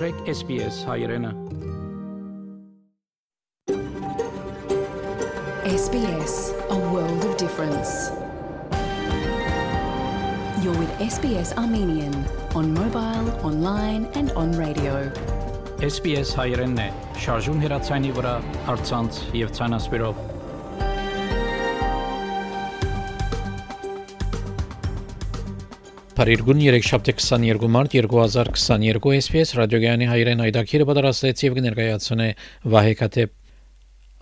մտրեք SPS հայրենը։ SBS, a world of difference. You're with SBS Armenian on mobile, online, and on radio. SPS հայրենն է, շարժուն հեռացանի վրա, հարցանց եւ ցանասպիրով։ Փարիգուն 3 շաբթի 22 մարտ 2022 SPS ռադիոգյանի հայրեն այդակիրը պատրաստեց եւ կներկայացնե Վահե Կատեփ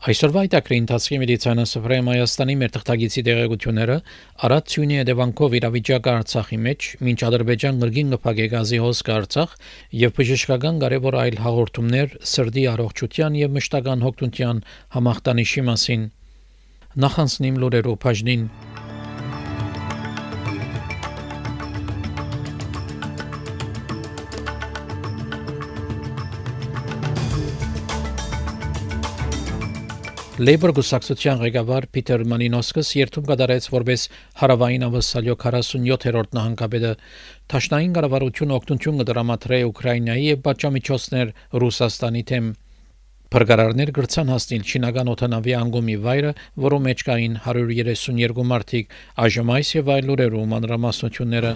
Այսօրվա այդակրի ընթացքի մեդիցինա սփռեմ Հայաստանի մեր թղթագիտի դեղեցությունները Արադ Սյունի դեպանքով իրավիճակը Արցախի մեջ մինչ Ադրբեջան գրգին գփագե գազի հոսք Արցախ եւ բժշկական կարևոր այլ հաղորդումներ սրդի առողջության եւ մշտական հոգտունության համախտանիշի մասին նախանցնիմ լուրերով բաժնին Labor գուսակցության ղեկավար Պիտեր Մանինոսկս երթում կդարեց որպես հարավային ավսալյո 47-րդ նահանգապետը Թաշնային կառավարություն օգնություն կդրամատրե Ուկրաինայի եւ պատժամիջոցներ Ռուսաստանի թեմ Փրկարարներ գրցան հասնել չինական օթանավի անգոմի վայրը, որում մեջ կային 132 մարդիկ, այժմ այս եւ այլ լուրերում մանրամասնությունները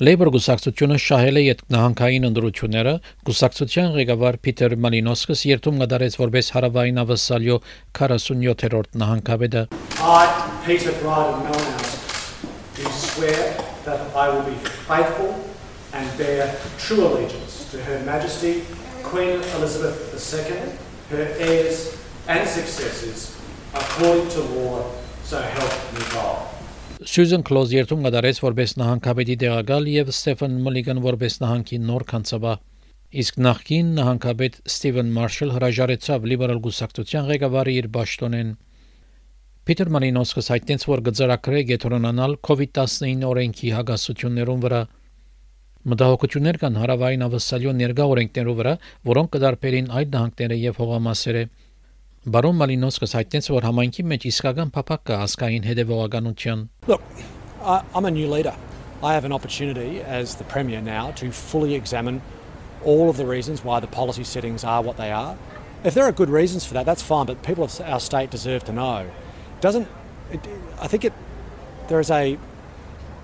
Labor գուսակցությունը շահել է յետնահանգային ընդրությունները, գուսակցության ղեկավար Պիտեր Մալինոսկս երթում գդարեց որպես հարավային ավսալյո 47-րդ նահանգապետը։ I Peter Bryden Malinowskis do swear that I will be faithful and bear true allegiance to Her Majesty Queen Elizabeth II, her heirs and successors, according to law, so help me God. Սյուզեն Կլոզ երթում կդարեց որպես նահանգապետի տեղակալ եւ Ստեֆան Մոլիգան որպես նահանգի նոր կանցաբա։ Իսկ նախկին նահանգապետ Ստիվեն Մարշալ հրաժարեցավ լիբերալ գուսակցության ղեկավարի իր ճաշտոնեն։ Պիտեր Մարինոսկս հայտնեց, որ գծարակրե գետրոնանալ COVID-19 օրենքի հագասություններուն վրա Մտահոգություններ կան հարավային ավսալյո ներգա օրենքներով վրա, որոնք կդարբերին այդ նահանգները եւ հողամասերը։ Բարոն Մալինոսկս հայտնեց, որ համայնքի մեջ իսկական փափակ կա ասկային հետևողականության։ Look, I, I'm a new leader. I have an opportunity as the Premier now to fully examine all of the reasons why the policy settings are what they are. If there are good reasons for that, that's fine, but people of our state deserve to know. Doesn't it, I think it there is a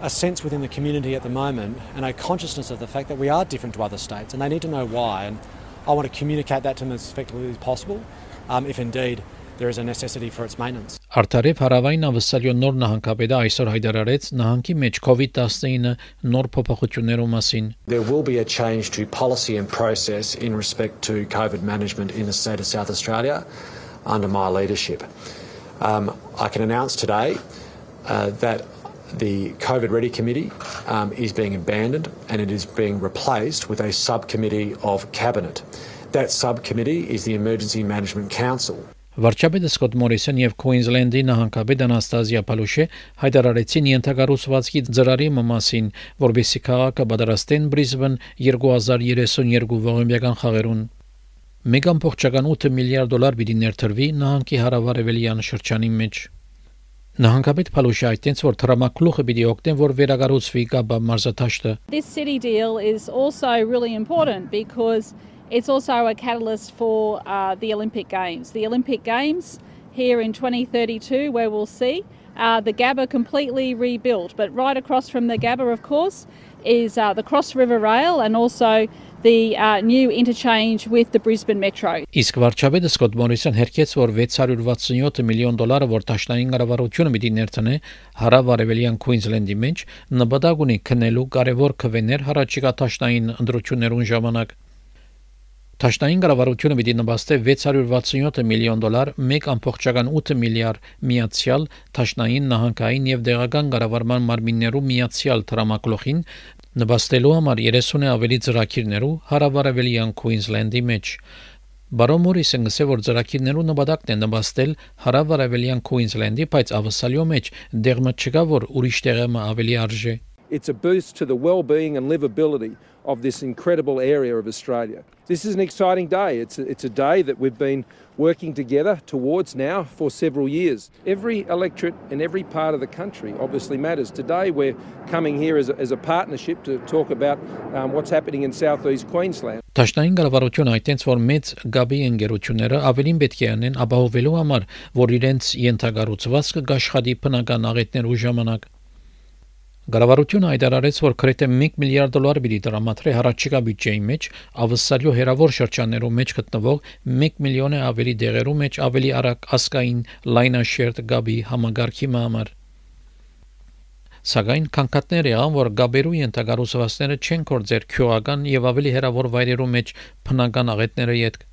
a sense within the community at the moment and a consciousness of the fact that we are different to other states and they need to know why and I want to communicate that to them as effectively as possible um, if indeed there is a necessity for its maintenance. Արտարև հարավային ավսալյո նոր նահանգապետը այսօր հայտարարեց նահանգի մեջ COVID-19 նոր փոփոխություններու մասին։ There will be a change to policy and process in respect to COVID management in the state of South Australia under my leadership. Um, I can announce today uh, that the COVID Ready Committee um, is being abandoned and it is being replaced with a subcommittee of Cabinet. That subcommittee is the Emergency Management Council. Վարչապետը Սկոտ Մորիսոն եւ Քուինզլենդի նահանգապետ Անաստազիա Պալուշե հայտարարեցին ենթակառուցվածքի ծրարի մասին, որբեսի քաղաքը պատրաստեն Բրիզբեն 2032 ողոմբյական խաղերուն։ 1.8 միլիարդ դոլար պիտի ներդրվի նահանգի հարավարևելյան շրջանի մեջ։ Նահանգապետ Փալուշը այդտենց որ տրամակլուխը պիտի օգնեն որ վերագառուցվի կապա մարզաթաշտը։ This city deal is also really important because it's also a catalyst for uh, the Olympic Games. The Olympic Games here in 2032, where we'll see uh, the Gabba completely rebuilt. But right across from the Gabba, of course, is uh, the Cross River Rail and also the uh, new interchange with the Brisbane Metro. Իսկ վարչապետը Սկոտ Մորիսոն հերքեց, որ 667 միլիոն դոլարը, որ Տաշնային կառավարությունը պիտի ներդնե հարավ-արևելյան Քուինզլենդի մեջ, նպատակ ունի քննելու կարևոր քվեներ հարաճիգա Տաշնային ընդրություններուն ժամանակ։ Տաշնային կառավարությունը պիտի նպաստե 667 միլիոն դոլար 1.8 միլիարդ միացյալ Տաշնային նահանգային եւ դեղական կառավարման մարմիններու միացյալ տրամակլոխին նպաստելու համար 30-ը ավելի ծրագիրներու հարավարևելյան Քուինզլենդի մեջ։ Բարոն Մորիսը գսե որ ծրագիրներու նպատակն է նպաստել հարավարևելյան Քուինզլենդի, բայց ավսալյո մեջ դեղմը չկա որ ուրիշ տեղը ավելի արժե։ It's a boost to the well-being and livability of this incredible area of Australia. This is an exciting day. It's a, it's a day that we've been working together towards now for several years. Every electorate in every part of the country obviously matters. Today we're coming here as a, as a partnership to talk about um, what's happening in southeast Queensland. Տաշնային կառավարությունը այտենց որ մեծ գաբի ընկերությունները ավելին պետք է անեն ապահովելու համար, որ իրենց յենթագառուցվածքը գաշխատի բնական աղետներ ու ժամանակ Գարավարությունը հայտարարեց, որ քրեթե 1 միլիարդ դոլար պիտի դրամատրի հարաճիկա բյուջեի մեջ, ավսարյո հերավոր շրջաններում մեջ գտնվող 1 միլիոնը ավելի դեղերու մեջ ավելի արագ ասկային լայնաշերտ գաբի համագարքի համար։ Սակայն կանկատներ եղան, որ գաբերու ենթագարուսվածները չեն կործեր քյոական եւ ավելի հերավոր վայրերու մեջ փնական աղետները յետք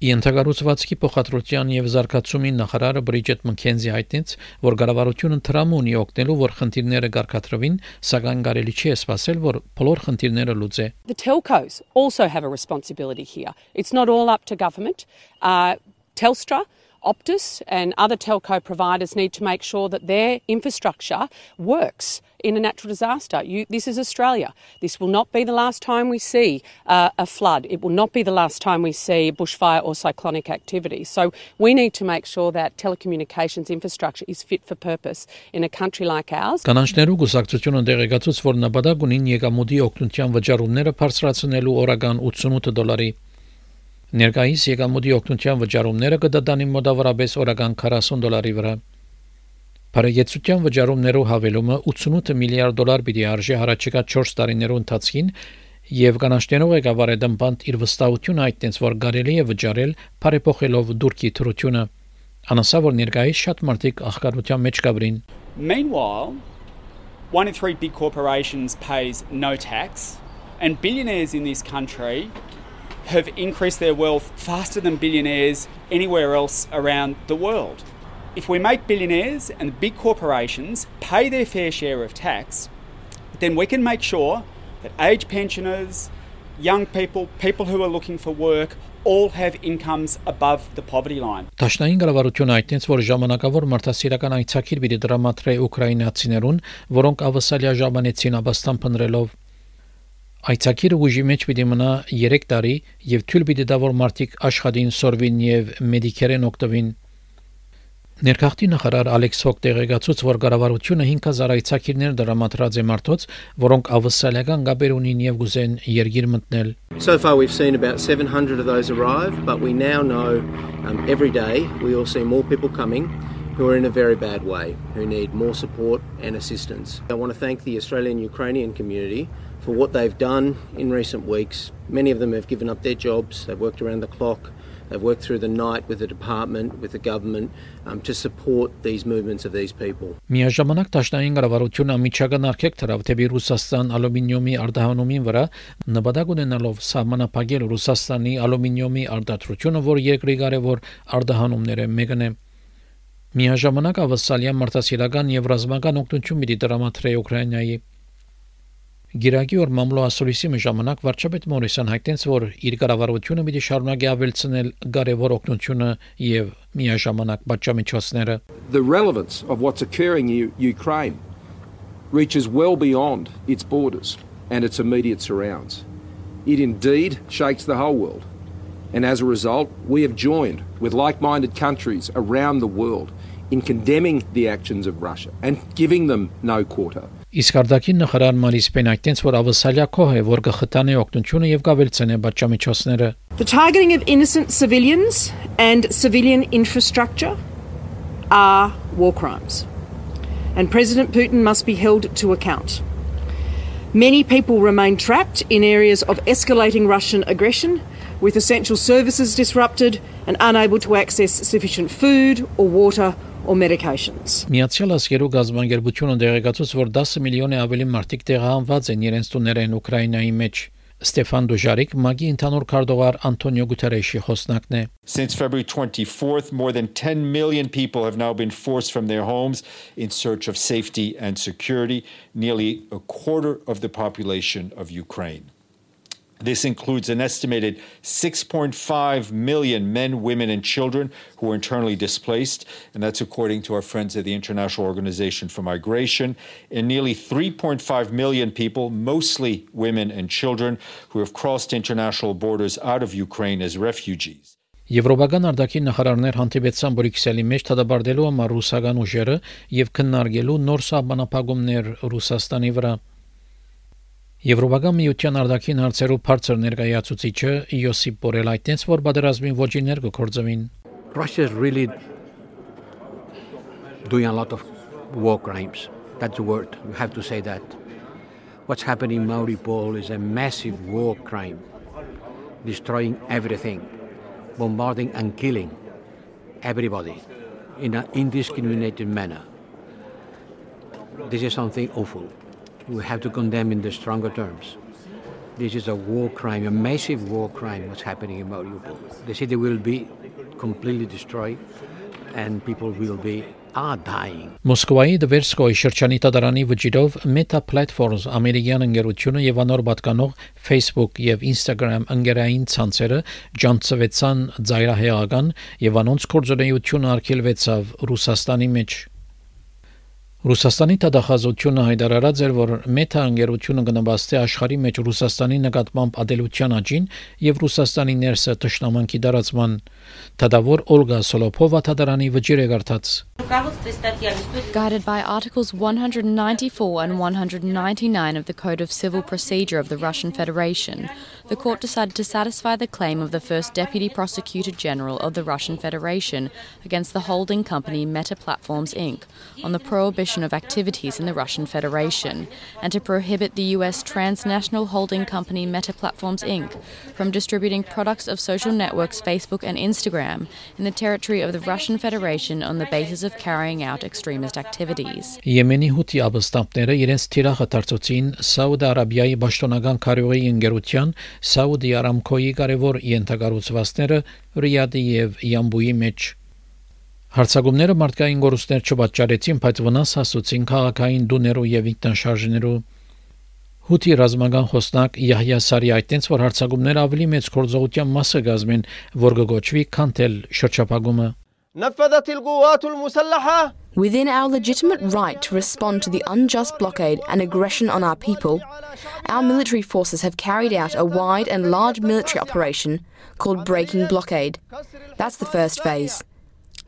Ենթագառուցվածքի փոխադրության եւ զարգացումի նախարարը Բրիջետ Մքենզի հայտնեց, որ գարավարությունը թրամ ունի օգնելու, որ խնդիրները գարկատրվին, սակայն կարելի չի սпасել, որ բոլոր խնդիրները լուծե։ The telcos also have a responsibility here. It's not all up to government. Uh Telstra Optus and other telco providers need to make sure that their infrastructure works in a natural disaster. You, this is Australia. This will not be the last time we see uh, a flood. It will not be the last time we see bushfire or cyclonic activity. So we need to make sure that telecommunications infrastructure is fit for purpose in a country like ours. Կանանչներու գուսակցությունը դեղեկացուց, որ նպատակ ունին եկամուտի օգնության վճարումները բարձրացնելու օրական 88 դոլարի Ներկայիս եկամուտի օգնության վճարումները կդատանի մոտավորապես օրական 40 դոլարի վրա։ Բարեգեցության վճարումներով հավելումը 88 միլիարդ դոլար պիտի արժի հարաճկա 4 տարիներու ընթացքին եւ կանաշտենող ղեկավարը դմբանտ իր վստահությունը այդտենց որ կարելի է վճարել բարեփոխելով դուրքի թրությունը անասա որ ներկայիս շատ մարդիկ աղքատության մեջ կաբրին Meanwhile, one in three big corporations pays no tax, and billionaires in this country have increased their wealth faster than billionaires anywhere else around the world. If we make billionaires and big corporations pay their fair share of tax, then we can make sure that age pensioners, young people, people who are looking for work, all have incomes above the poverty line. Տաշնային կառավարությունը այդտենց որ ժամանակավոր մարդասիրական այցակիր պիտի դրամատրե ուկրաինացիներուն, որոնք ավսալիա ժամանեցին Աբաստան փնրելով Այցակիրը ուժի մեջ պիտի մնա 3 տարի եւ թույլ պիտի տա որ մարդիկ աշխատին սորվին եւ մեդիկերեն օգտվին Ներքախտի նախարար Ալեքս Հոկ տեղեկացուց, որ կառավարությունը 5000 այցակիրներ դրամատրած է մարդոց, որոնք ավսալական գաբեր ունին եւ գուզեն երգիր մտնել։ So far we've seen about 700 of those arrive, but we now know um, every day we all see more people coming who are in a very bad way, who need more support and assistance. I want to thank the Australian Ukrainian community for what they've done in recent weeks. Many of them have given up their jobs, they've worked around the clock, they've worked through the night with the department, with the government um, to support these movements of these people. Միաժամանակ Տաշնային կառավարությունը միջական արկեք դրավ թեպի Ռուսաստան ալումինիումի արտահանումին վրա նպատակ ունենալով սահմանափակել Ռուսաստանի ալումինիումի արտադրությունը, որ երկրի կարևոր արտահանումները մեկն է։ Միաժամանակ ավսալյան մարդասիրական եւ ռազմական օգնություն մի դրամատրե Ուկրաինայի Գիրակի օր մամլո ասորիսի ժամանակ վարչապետ Մորիսան հայտնեց, որ իր կառավարությունը պիտի շարունակի ավելցնել կարևոր օգնությունը եւ միաժամանակ պատժամիջոցները The relevance of what's occurring in Ukraine reaches well beyond its borders and its immediate surrounds. It indeed shakes the whole world. And as a result, we have joined with like minded countries around the world in condemning the actions of Russia and giving them no quarter. Իսկ արդակին նախարար Մարիս Պեն այդտենց որ ավսալյա կող է, որ կխտանի օգնությունը եւ կավելցնե պատժամիջոցները։ The targeting of innocent civilians and civilian infrastructure are war crimes. And President Putin must be held to account. Many people remain trapped in areas of escalating Russian aggression, with essential services disrupted and unable to access sufficient food or water or medications. Միացյալ Աշխարհի գազբանգերությունը դեղեկացուց, որ 10 միլիոն ավելի մարդիկ տեղահանված են իրենց տուներեն Ուկրաինայի մեջ։ Ստեֆան Դուժարիկ Մագի ընդհանուր քարտուղար Անտոնիո Գուտերեշի խոսնակն է։ Since February 24th, more than 10 million people have now been forced from their homes in search of safety and security, nearly a quarter of the population of Ukraine. This includes an estimated 6.5 million men, women, and children who are internally displaced, and that's according to our friends at the International Organization for Migration, and nearly 3.5 million people, mostly women and children, who have crossed international borders out of Ukraine as refugees. Եվրոպական արտաքին նախարարներ հանդիպեցան Բրյուսելի մեջ դադարելու համար ռուսական ուժերը եւ քննարկելու նոր սահմանափակումներ Ռուսաստանի վրա։ Եվրոպական միության արտաքին հարցերով բարձր ներկայացուցիչը Յոսիպ Բորել այդտենց որ պատերազմին ոչիններ կկործվին։ Russia is really doing a lot of war crimes. That's the word. You have to say that. What's happening in Mariupol is a massive war crime, destroying everything, bombarding and killing everybody in an indiscriminated manner. This is something awful. We have to condemn in the stronger terms. This is a war crime, a massive war crime what's happening in Mariupol. The city will be completely destroyed and people will be are dying. Մոսկվայի Դվերսկոյի շրջանի տադարանի վճիրով Meta Platforms ամերիկյան ընկերությունը եւ անոր պատկանող Facebook եւ Instagram ընկերային ցանցերը ջանցվեցան ծայրահեղական եւ անոնց կորձունեությունը արգելվեցավ Ռուսաստանի մեջ։ Ռուսաստանի տվյալահաշվությունը հայտարարած էր, որ Meta ընկերությունը կնպաստի աշխարհի մեջ Ռուսաստանի նկատմամբ ադելության աճին եւ Ռուսաստանի ներսը ճշտամանքի դարացման։ Տադավոր Օլգա Սոլոփովա տադարանի վճիռ է գարտած։ Guided by Articles 194 and 199 of the Code of Civil Procedure of the Russian Federation, the court decided to satisfy the claim of the first Deputy Prosecutor General of the Russian Federation against the holding company Meta Platforms Inc. on the prohibition of activities in the Russian Federation and to prohibit the US transnational holding company Meta Platforms Inc. from distributing products of social networks Facebook and Instagram in the territory of the Russian Federation on the basis of carrying out extremist activities. Եմենի հութի ապստամբները իրենց թիրախը դարձուցին Սաուդ Արաբիայի պաշտոնական քարյուղի ընկերության Saudi Aramco-ի կարևոր ենթակառուցվածքները Ռիադի եւ Յամբուի մեջ Հարցակումները մարդկային գործներ չպատճառեցին, բայց վնաս հասուցին քաղաքային դուներու եւ ինքնաշարժներու Հութի ռազմական խոսնակ Յահյա Սարի այդտենց որ հարցակումները ավելի մեծ կորձողության մասը գազմեն, որ կգոչվի քանթել շրջապագումը نفذت القوات المسلحة Within our legitimate right to respond to the unjust blockade and aggression on our people, our military forces have carried out a wide and large military operation called Breaking Blockade. That's the first phase.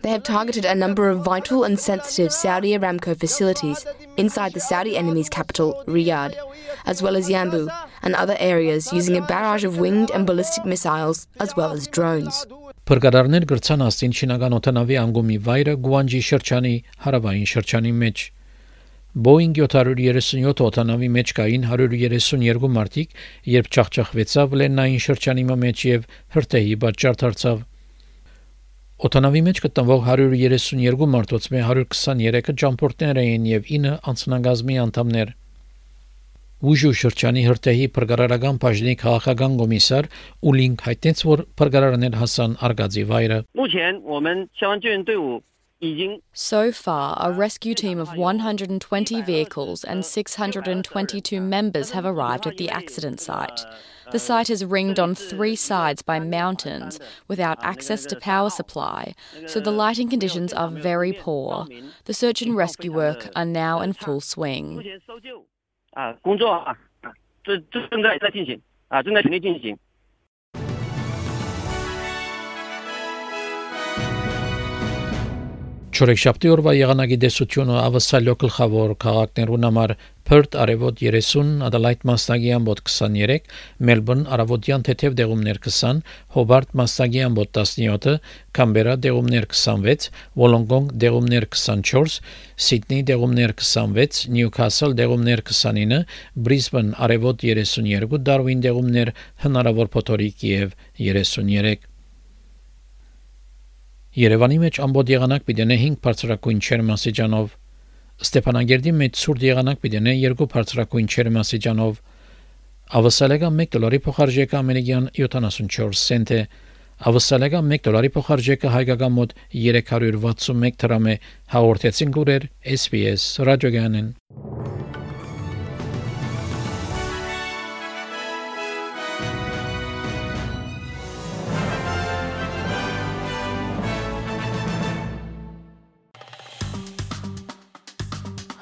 They have targeted a number of vital and sensitive Saudi Aramco facilities inside the Saudi enemy's capital, Riyadh, as well as Yambu and other areas using a barrage of winged and ballistic missiles as well as drones. Փրկարարներ գրցան աստին շինական օտանավի անգումի վայրը Գուանջի շրջանի հարավային շրջանի մեջ։ Boeing 737 օտանավի մեջ կային 132 մարդիկ, երբ չախչախվեցավ լեննային շրջանի մեջ եւ հրթեհի պատճառ դարձավ։ Օտանավի մեջ գտնվող 132 մարդոց մե 123-ը ճամփորդներ էին եւ 9 անձնագազմի անդամներ։ Ուժու շրջանի հրտեհի փրկարարական բաժնի քաղաքական կոմիսար Ուլինգ հայտնեց, որ փրկարարներ հասան արգածի վայրը։ So far, a rescue team of 120 vehicles and 622 members have arrived at the accident site. The site is ringed on three sides by mountains without access to power supply, so the lighting conditions are very poor. The search and rescue work are now in full swing. 啊，工作啊，这这正在在进行啊，正在全力进行。Չորեքշաբթի օրվա եղանակի դեսությունը ավսալյո գլխավոր քաղաքներուն համար Perth արևոտ 30, Adelaide մասնագի ամբոտ 23, Melbourne արևոտյան թեթև դեղումներ 20, Hobart մասնագի ամբոտ 17, Canberra դեղումներ 26, Wollongong դեղումներ 24, Sydney դեղումներ 26, Newcastle դեղումներ 29, Brisbane արևոտ 32, Darwin դեղումներ հնարավոր փոթորիկ եւ 33 Երևանի մեջ ամբողջ եղանակ պիտենե 5 բարձրակույն չերմասիջանով Ստեփանագերդի մեջ ցուրտ եղանակ պիտենե 2 բարձրակույն չերմասիջանով Ավսալեգա 1 դոլարի փոխարժեքը ամերիկյան 74 سنت է Ավսալեգա 1 դոլարի փոխարժեքը հայկական մոտ 361 դրամ է հաղորդեցին գուրեր SPS ռադիոգանեն